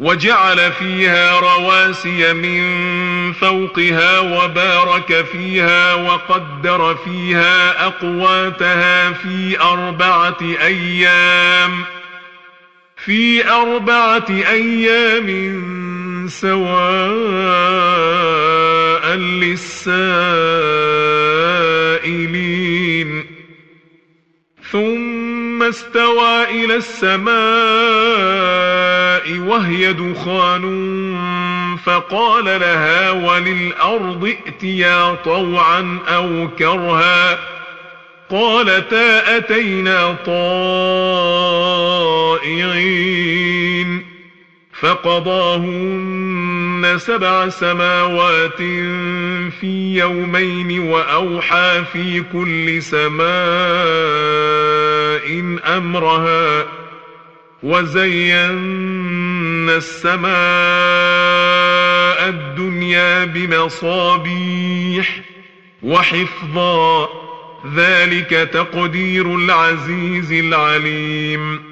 وجعل فيها رواسي من فوقها وبارك فيها وقدر فيها أقواتها في أربعة أيام في أربعة أيام سواء للسائلين. ثم استوى إلى السماء وهي دخان فقال لها وللأرض ائتيا طوعا أو كرها قالتا أتينا طائعين فقضاهن سبع سماوات في يومين وأوحى في كل سماء أمرها وزينا السماء الدنيا بمصابيح وحفظا ذلك تقدير العزيز العليم.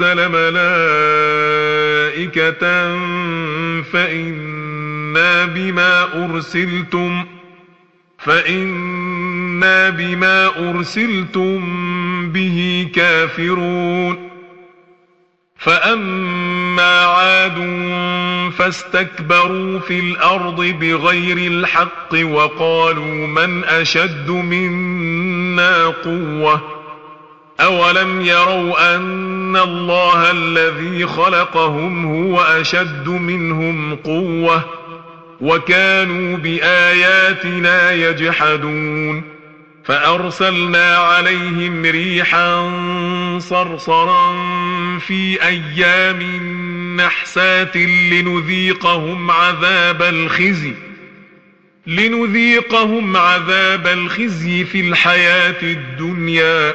لأنزل ملائكة فإنا بما أرسلتم فإنا بما أرسلتم به كافرون فأما عاد فاستكبروا في الأرض بغير الحق وقالوا من أشد منا قوة أولم يروا أن الله الذي خلقهم هو أشد منهم قوة وكانوا بآياتنا يجحدون فأرسلنا عليهم ريحا صرصرا في أيام نحسات لنذيقهم عذاب الخزي لنذيقهم عذاب الخزي في الحياة الدنيا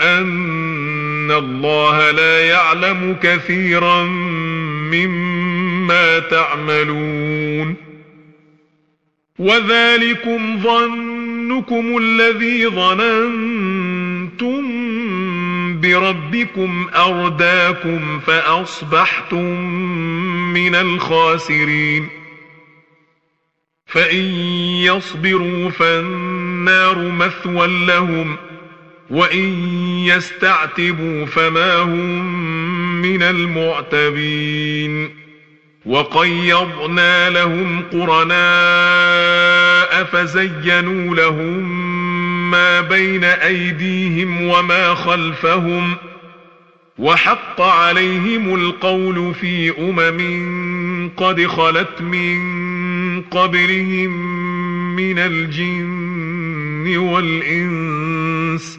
أن الله لا يعلم كثيرا مما تعملون وذلكم ظنكم الذي ظننتم بربكم أرداكم فأصبحتم من الخاسرين فإن يصبروا فالنار مثوى لهم وإن يستعتبوا فما هم من المعتبين وقيضنا لهم قرناء فزينوا لهم ما بين أيديهم وما خلفهم وحق عليهم القول في أمم قد خلت من قبلهم من الجن والإنس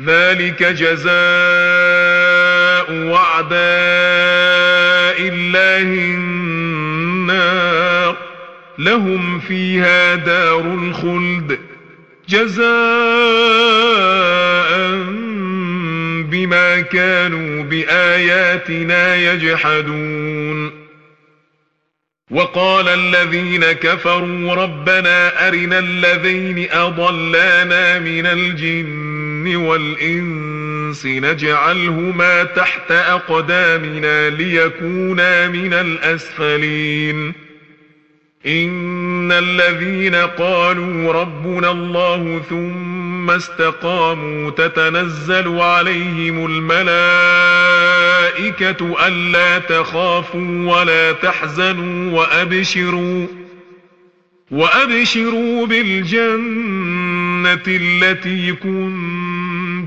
ذلك جزاء وعداء الله النار. لهم فيها دار الخلد. جزاء بما كانوا بآياتنا يجحدون. وقال الذين كفروا ربنا أرنا الذين أضلانا من الجن والإنس نجعلهما تحت أقدامنا ليكونا من الأسفلين. إن الذين قالوا ربنا الله ثم استقاموا تتنزل عليهم الملائكة ألا تخافوا ولا تحزنوا وأبشروا وأبشروا بالجنة التي كنتم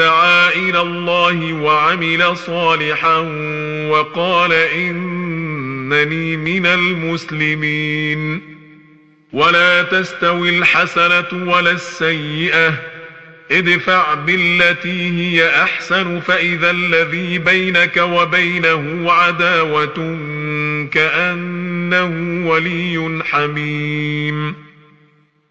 دعا إلى الله وعمل صالحا وقال إنني من المسلمين. ولا تستوي الحسنة ولا السيئة. ادفع بالتي هي أحسن فإذا الذي بينك وبينه عداوة كأنه ولي حميم.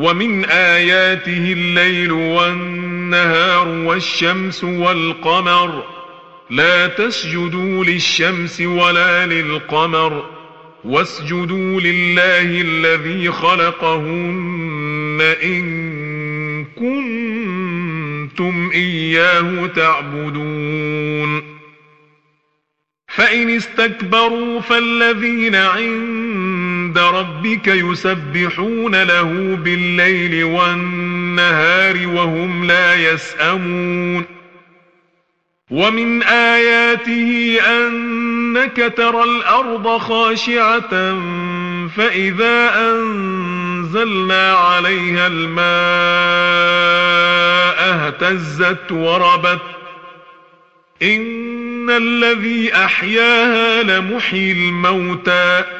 ومن آياته الليل والنهار والشمس والقمر. لا تسجدوا للشمس ولا للقمر. واسجدوا لله الذي خلقهن إن كنتم إياه تعبدون. فإن استكبروا فالذين عند ربك يسبحون له بالليل والنهار وهم لا يسأمون. ومن آياته أنك ترى الأرض خاشعة فإذا أنزلنا عليها الماء اهتزت وربت. إن الذي أحياها لمحيي الموتى.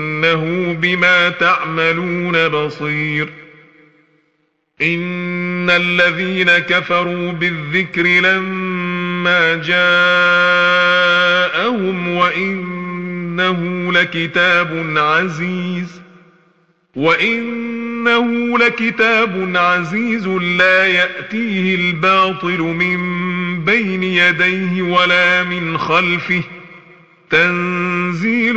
إنه بما تعملون بصير. إن الذين كفروا بالذكر لما جاءهم وإنه لكتاب عزيز وإنه لكتاب عزيز لا يأتيه الباطل من بين يديه ولا من خلفه. تنزيل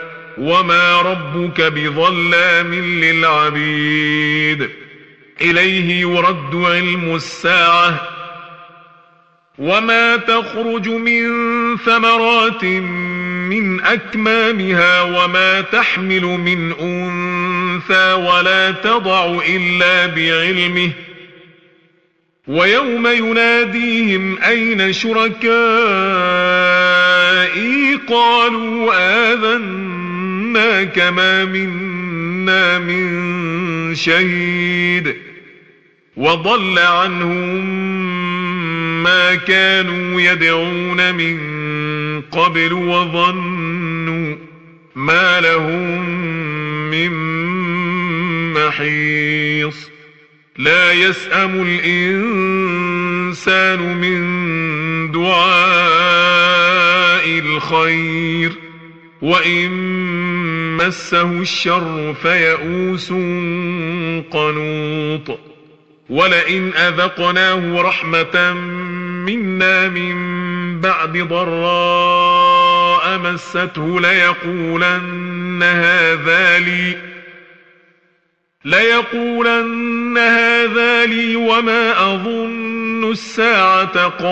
وما ربك بظلام للعبيد إليه يرد علم الساعة وما تخرج من ثمرات من أكمامها وما تحمل من أنثى ولا تضع إلا بعلمه ويوم يناديهم أين شركائي قالوا آذنا كما منا من شهيد وضل عنهم ما كانوا يدعون من قبل وظنوا ما لهم من محيص لا يسأم الإنسان من دعاء الخير وإن مسه الشر فيئوس قنوط. ولئن أذقناه رحمة منا من بعد ضراء مسته ليقولن هذا لي ليقولن هذا لي وما أظن الساعة قائمة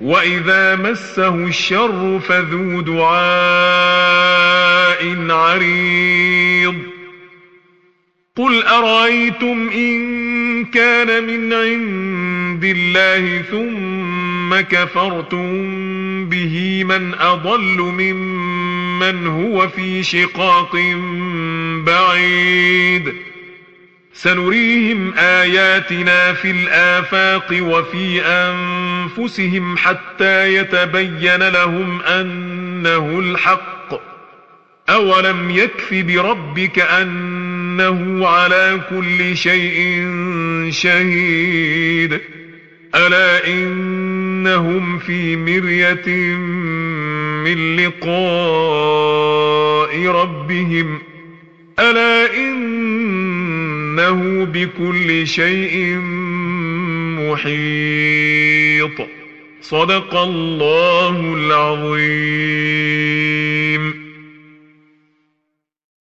وإذا مسه الشر فذو دعاء عريض قل أرأيتم إن كان من عند الله ثم كفرتم به من أضل ممن هو في شقاق بعيد سنريهم آياتنا في الآفاق وفي أنفسهم حتى يتبين لهم أنه الحق. أولم يكف بربك أنه على كل شيء شهيد؟ ألا إنهم في مرية من لقاء ربهم؟ ألا إنه بكل شيء محيط. صدق الله العظيم.